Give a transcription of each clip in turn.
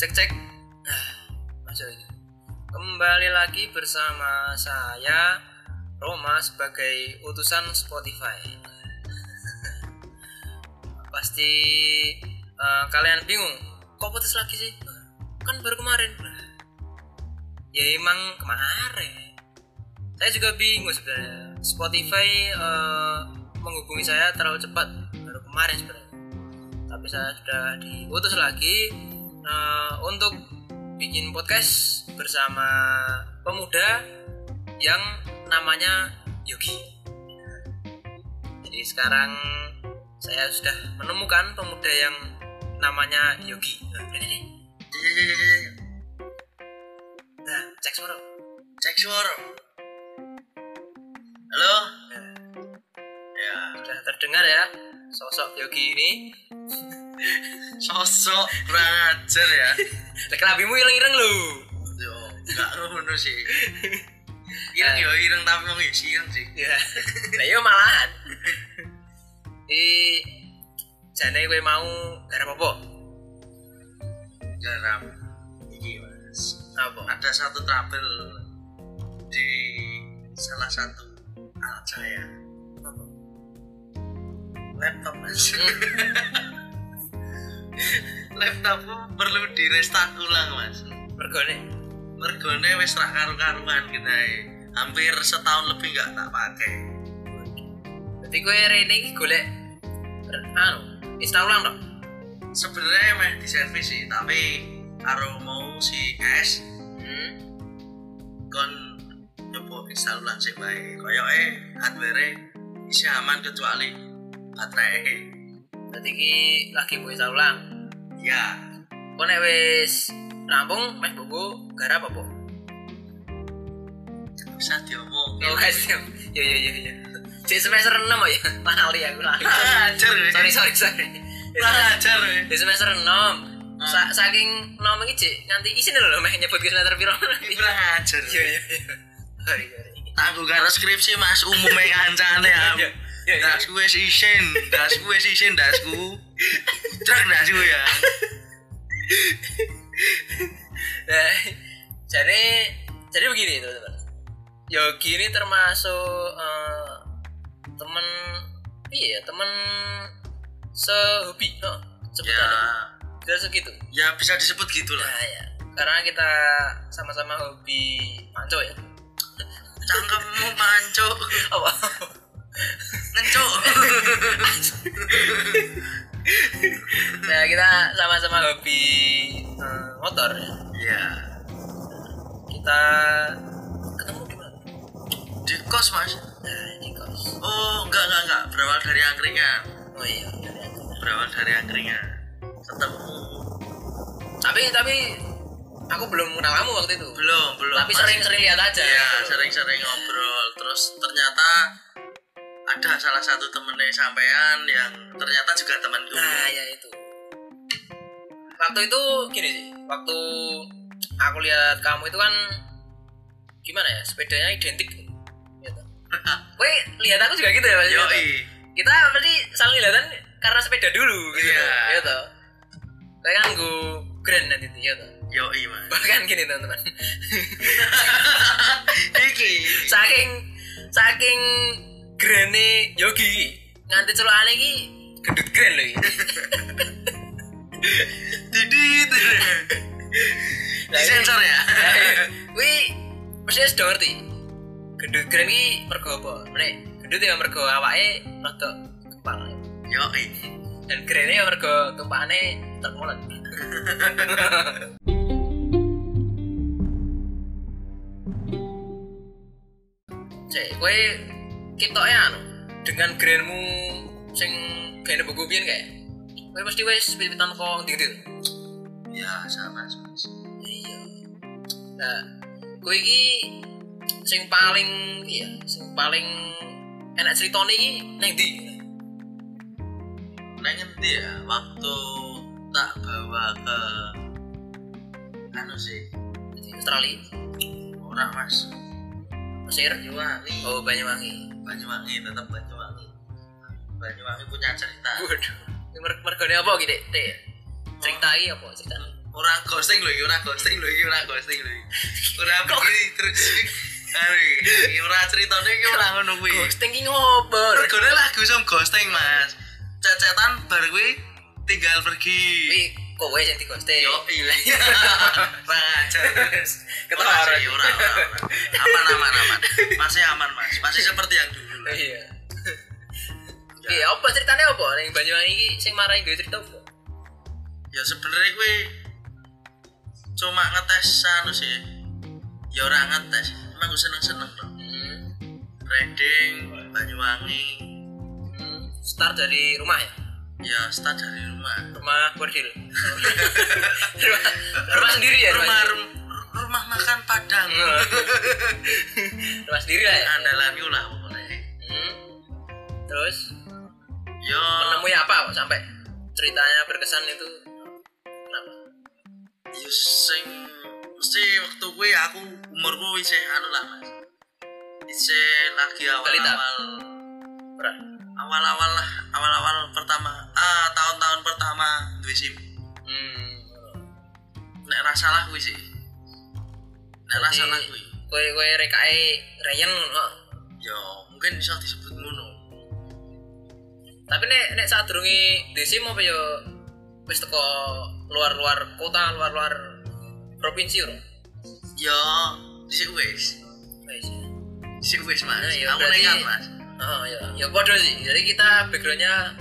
cek cek Ah, lagi. kembali lagi bersama saya Roma sebagai utusan Spotify. Pasti eh, kalian bingung kok putus lagi sih? Kan baru kemarin. Ya emang kemarin. Saya juga bingung sebenarnya. Spotify eh, menghubungi saya terlalu cepat. Baru kemarin sebenarnya. Tapi saya sudah diutus lagi eh, untuk bikin podcast bersama pemuda yang namanya Yogi. Jadi sekarang saya sudah menemukan pemuda yang namanya Yogi. Nah, nih. Nah, cek suara. Cek suara. Halo? Ya, Sudah terdengar ya sosok Yogi ini. Sosok ajar ya. Lek labimu ireng-ireng lu. Yo, enggak ngono sih. Ireng yo ireng tapi wong isi ireng sih. Ya. Lah iya malahan. Di jane kowe mau garap apa? Garam. Iki Mas. Apa? Ada satu tabel di salah satu alat saya. Apa? Laptop Mas. Laptopku perlu di restart ulang Mas. Mergone. Mergone wis rak karu-karuan kita hampir setahun lebih nggak tak pakai. Berarti kowe rene iki golek re- anu, install ulang dong. sebenarnya emang di servis sih tapi karo mau si S Hmm. kon nyoba install ulang sih baik koyo eh hardware isi aman kecuali baterai Berarti iki lagi mau install ulang. ya Kok nek wis rampung meh buku garap apa? bisa diomong Oh, guys. Yo yo yo yo. Cek semester 6 ya. Lali aku lali. ajar Sorry sorry sorry. ajar Di semester 6 Sa saking nom iki cek nganti isin lho meh nyebut semester piro. kurang ajar Iya iya iya. Sorry sorry. tangguh karo skripsi mas umumnya kancane ya Iya, dasku wis isin dasku wis isin dasku truk dasku ya. Nah, jadi jadi begini teman-teman. Yogi ini termasuk eh, temen iya temen sehobi no, ya sebutannya. Ya. segitu. Ya bisa disebut gitu lah nah ya. Karena kita sama-sama hobi manco ya. Cangkemmu mancuk apa ngencuk nah kita sama-sama hobi eh, motor. Ya ya kita ketemu di mana? Di kos mas. Nah di kos. Oh enggak enggak enggak. Berawal dari angkringan. Oh iya dari berawal dari angkringan. Ketemu. Tapi tapi aku belum kenal kamu waktu itu. Belum belum tapi sering-sering lihat aja. Ya gitu. sering-sering ngobrol. Terus ternyata ada salah satu temennya sampean yang ternyata juga temanku. Nah ya itu. Waktu itu gini sih waktu aku lihat kamu itu kan gimana ya sepedanya identik. Gitu. Woi lihat aku juga gitu ya Mas? yoi. Kita berarti saling lihatan karena sepeda dulu gitu. Iya. gitu. Kayak kan gue grand nanti gitu. Yoi mas. Bahkan gini teman-teman. Iki saking saking grene yogi nganti celokane iki gendut grand lho iki didit di sensor ya Wih, mesti wis do ngerti. Gendut grand iki mergo apa? Nek gendut ya mergo awake rada kepal. yoi Dan grene ya mergo tumpakane termulat. Cek, kowe ketoknya anu. Dengan grandmu sing gene buku biyen kayak kowe mesti wis pipitan kok ndi-ndi. ya sama mas iya. Nah gue iki sing paling iya sing paling enak ceritanya iki neng di Neng ngendi ya? Waktu tak bawa ke anu sih Australia? Orang mas Mesir. Banyuwangi. Oh Banyuwangi. Banyuwangi tetap Banyuwangi. Banyuwangi punya cerita. Waduh. Ini mer mergane apa gitu dek? Cerita iki apa? Cerita. Ora ghosting lho iki ora ghosting lho iki ora ghosting lho iki. Ora begini terus Ari, iki. Ora ceritane iki ora ngono kuwi. ghosting ki ngopo? Regane lagu som ghosting, Mas. Cecetan bar kuwi tinggal pergi. Wih, kowe sing di ghosting Yo, iya. Ora orang. sih, ora. Aman, aman, aman. Masih aman, Mas. Masih seperti yang dulu. iya iya apa ceritanya apa ning Banyuwangi iki sing marahi gue cerita apa Ya sebenarnya kuwi cuma ngetes anu sih. Ya ora ngetes, emang gue seneng-seneng dong. hmm. Reading, Banyuwangi, hmm. start dari rumah ya ya start dari rumah. rumah bordil rumah, rumah sendiri ya rumah rumah, rum- rumah makan Padang. rumah. Sendiri lah ya? Gue lah pokoknya. hmm. terus? Yo, menemui apa kok sampai ceritanya berkesan itu. Kenapa? Yo sing mesti waktu gue aku umur gue isih anu lah mas. Isih lagi awal-awal awal-awal lah awal-awal pertama ah tahun-tahun pertama duwe sim. hmm. Nek rasa lah gue sih. Nek rasa lah gue. kue kue rekai Ryan ngono Yo mungkin bisa disebut ngono. tapi nek nek saat durungi di sim apa yo wis teko luar-luar kota luar-luar provinsi ora Yo disik wis. wis Disik wis mas. Nah, ya aku nekat mas. Oh ya ya bodoh sih jadi kita backgroundnya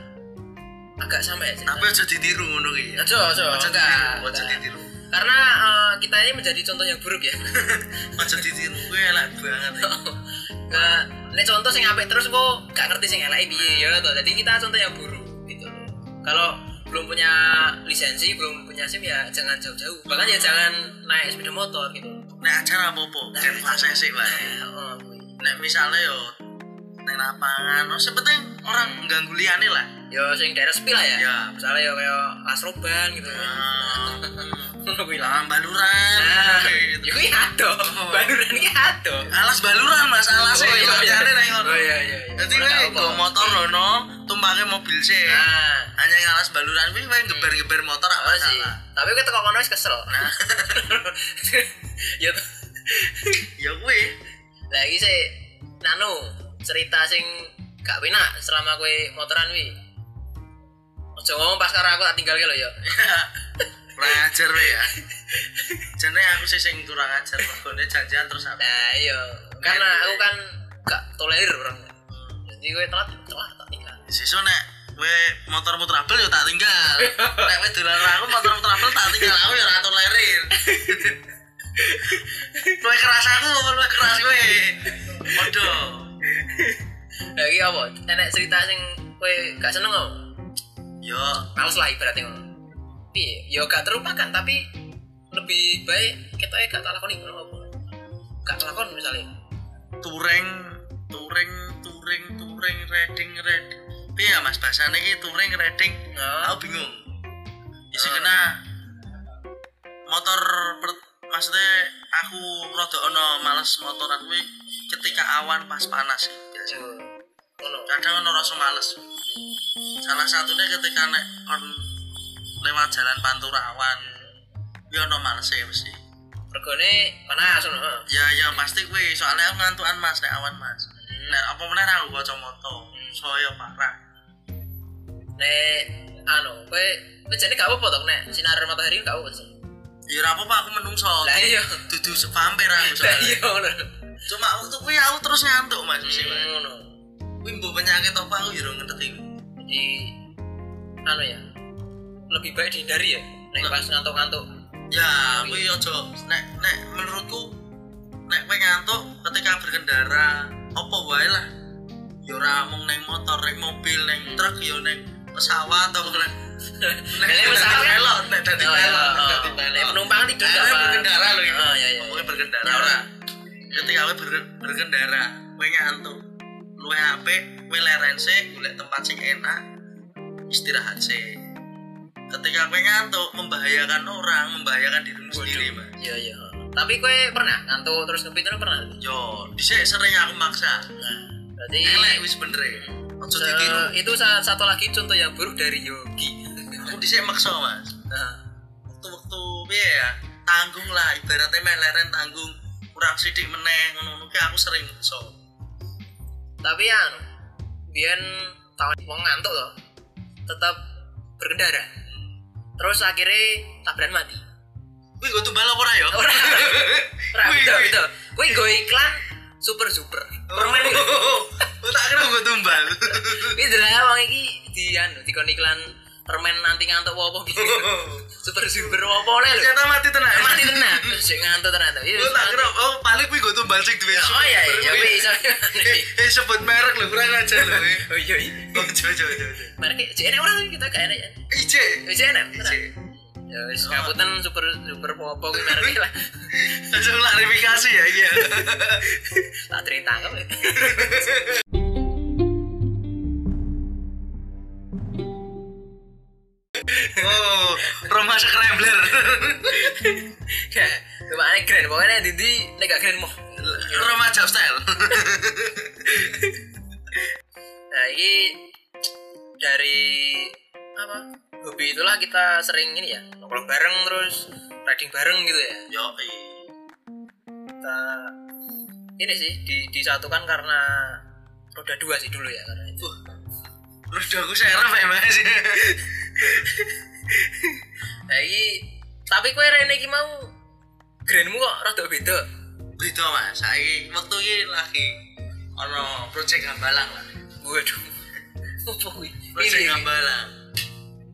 agak sama ya Tapi aja ditiru ngono ki. Ojo, ojo, Aja aja enggak. ditiru. karena eh, kita ini menjadi contoh yang buruk ya Aja ditiru gue elek banget. ya. Nah, nek contoh sing apik terus kok gak ngerti sing elek piye ya toh. Jadi kita contoh yang buruk gitu. Kalau belum punya lisensi, belum punya SIM ya jangan jauh-jauh. Bahkan ya jangan naik sepeda motor gitu. Nek acara apa-apa, kan fase sih. Nah, oh, kuwi. Nek misalnya yo lapangan, oh sepenting orang ganggu liane lah. Yo sing daerah sepi lah ya. Ya. Misalnya yo kayak Asroban gitu. Ngono kuwi lah. Baluran. Yo kuwi ado. Baluran iki ado. Alas baluran mas, alas Oh, iya, iya. Liane neng ngono. Oh iya iya iya. Kowe apa. go motor rono, tumpake mobil sih. Nah, Hanya yang alas baluran kuwi kowe geber-geber motor apa apa sih? salah. Tapi kita kok kono wis kesel. Nah, ya tuh. ya kuwi. Lagi sih nanu cerita sing gak penak selama kue motoran wi. Ojo ngomong pas karo aku tak tinggal lho ya. Kurang ajar ya. Jane aku sih sing kurang ajar mergone janjian terus apa. Nah iya, karena aku kan gak tolerir orang. Jadi kue telat telat tak tinggal. Sesuk nek kowe motormu trouble ya tak tinggal. nek kowe dolan aku motormu trouble tak tinggal aku ya ora tolerir. Kowe keras aku, kowe keras kowe. Lagi apa? Enak cerita sing kue gak seneng apa? Yo, Males lah ibaratnya ngono. Piye? Yo gak terlupakan tapi lebih baik kita gak tak lakoni ngono apa. Gak lakon misalnya. touring, touring, touring, touring, riding, riding. Piye ya Mas bahasane iki touring, riding? Nah, Aku bingung. Isi kena motor maksudnya aku rada ono males motoran kuwi ketika awan pas panas sih biasa. ngono. Kadang ono rasa males. Salah satunya ketika nek on lewat jalan pantura awan ya ono males ya mesti Regane panas ngono. ya ya pasti kuwi. Soalnya aku ngantukan mas nek awan mas. Nek apa meneh aku kacamata. Saya parah. Nek anu kowe kowe jane gak apa-apa to nek sinar matahari gak apa sih ya ora apa-apa aku menungso. Lah iya. dudu vampir aku lah soalnya. iya ngono. Cuma waktu kuwi aku terus ngantuk mas mesti Mas. ngono kuwi mbok penyakit apa aku ya ora ngerti jadi anu ya lebih baik dihindari ya nek pas ngantuk-ngantuk. Ya kuwi aja nek nek menurutku nek kowe ngantuk ketika berkendara apa wae lah. Ya ora mung neng motor neng mobil neng truk ya neng pesawat atau nek nek pesawat pelot nek dadi Oh, iya, pelot nek oh. dadi pelot penumpang tidur Nah, apa. berkendara lho Oh, iya, iya. Ngomongnya berkendara ora. Ketika kowe ber- berkendara kowe ngantuk luwe apik kowe leren sik golek tempat sing enak istirahat sik ketika kowe ngantuk membahayakan orang membahayakan dirimu sendiri mas iya iya. Tapi kowe pernah ngantuk terus ngepitur pernah? Yo dhisik sering aku maksa. Nah berarti elek wis bener. Se- ditiru itu sa- satu lagi contoh yang buruk dari Yogi. Aku dhisik maksa mas. Nah. Waktu-waktu ya? Tanggung lah ibaratnya meleren tanggung kurang sidik meneh ngono aku sering so tapi ya biar tahun wong ngantuk loh tetap berkendara. Terus akhirnya tabrakan mati. Wih, gue tumbal apa ora ya? ora ora. Wih, betul wih. gue gue iklan super super permen. Itu Oh, tak kira gue tumbal. itu lah wong iki di anu di iklan permen nanti ngantuk apa gitu super super apa oleh lho Ternyata mati tenan. mati tenan sik ngantuk ternyata iya tak kira, oh paling gue gue tumbal sih duwe. oh iya iya bisa Eh, sebut merek lho, kurang aja lho. oh iya iya Oh, coba coba. mereka cek enak orang kita gak enak Ice. cek enak ya wis ngapunten super super apa kuwi mereka lah Langsung klarifikasi ya iya. tak cerita tangkap Oh, rumah scrambler. ya ke mana keren pokoknya di di nek gak keren mau Rumah job style. nah ini dari apa hobi itulah kita sering ini ya nongkrong bareng terus riding bareng gitu ya Yo, kita ini sih di, disatukan karena roda dua sih dulu ya karena itu Udah aku serem ya mas. nah ini tapi kue Rene iki mau grandmu kok rada beda Beda mas, saya waktu ini lagi ono project gambalang lah. waduh apa kuwi Project Ini, ini. gambalang.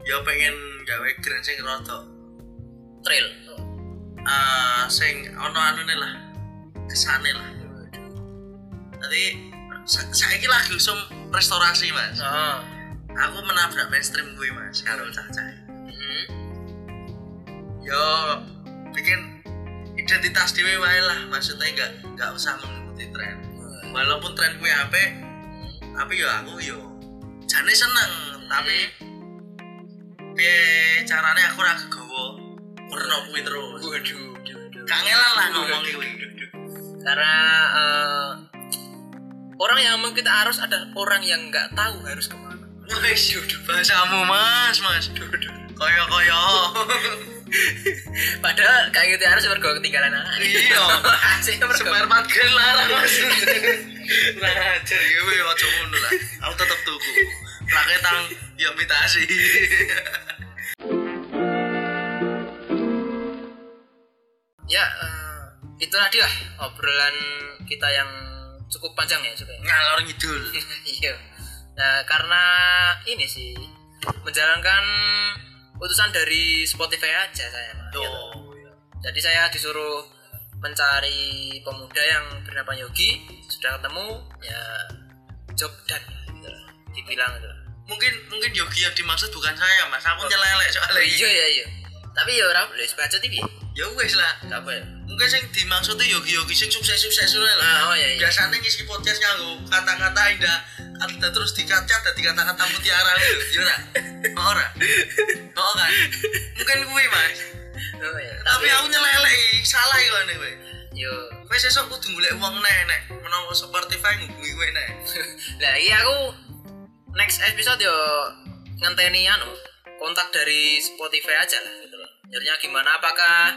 Ya pengen gawe grand sing rada trail eh sing ono anune lah. Kesane lah. Tadi sa saiki lagi usum restorasi mas. oh Aku menabrak mainstream gue mas, karo cacai. Hmm. Yo bikin identitas dewe wae lah, maksudnya nggak nggak usah mengikuti tren. Walaupun tren gue apa, tapi yo aku yo jane seneng, tapi piye carane aku ora kegawa merno kuwi terus. waduh Kangelan lah ngomong kuwi. karena eh, orang yang mau kita harus ada orang yang nggak tahu harus ke mana Wes, bahasamu mas, mas. Koyo koyo. Padahal kayak gitu harus mergo ketinggalan anak Iya. Asik, mergo. Sembar pagen larang mas. Kurang ajar ya, weh, ojo ngono lah. Aku tetep tuku. Raketang ya imitasi. ya eh, itu tadi lah obrolan kita yang cukup panjang ya juga ya. Ngalor ngidul. iya nah karena ini sih menjalankan putusan dari Spotify aja saya Mas. Gitu. Tuh. jadi saya disuruh mencari pemuda yang bernama Yogi sudah ketemu ya job dan gitu dibilang gitu. Mungkin mungkin Yogi yang dimaksud bukan saya, Mas. Aku nyelelek soalnya. iya iya iya tapi ya ora boleh baca TV Ya wes lah. apa ya Mungkin sing dimaksudnya Yogi-yogi sing sukses-sukses ngono lah. Ah, oh, iya, iya. Biasanya ngisi podcast nganggo kata-kata indah ada terus dicacat dan kata-kata mutiara gitu. Ya ora? Oh, ora. Oh kan. Mungkin kuwi, Mas. oh, ya. Tapi aku nyelelek salah iku ane kowe. yo Wes esuk kudu golek wong neh nek menawa Spotify ngubungi kowe neh. Nah, iya aku next episode yo ngenteni anu kontak dari Spotify aja lah gitu loh. Jadinya gimana apakah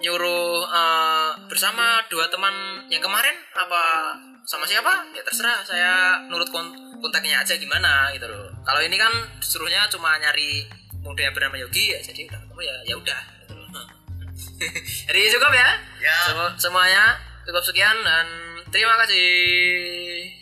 nyuruh eh, bersama dua teman yang kemarin apa sama siapa? Ya terserah, saya nurut kon- kontaknya aja gimana gitu loh. Kalau ini kan disuruhnya cuma nyari muda yang bernama Yogi ya jadi udah kamu ya ya udah gitu loh. Jadi cukup ya. Ya. Semu- semuanya cukup sekian dan terima kasih.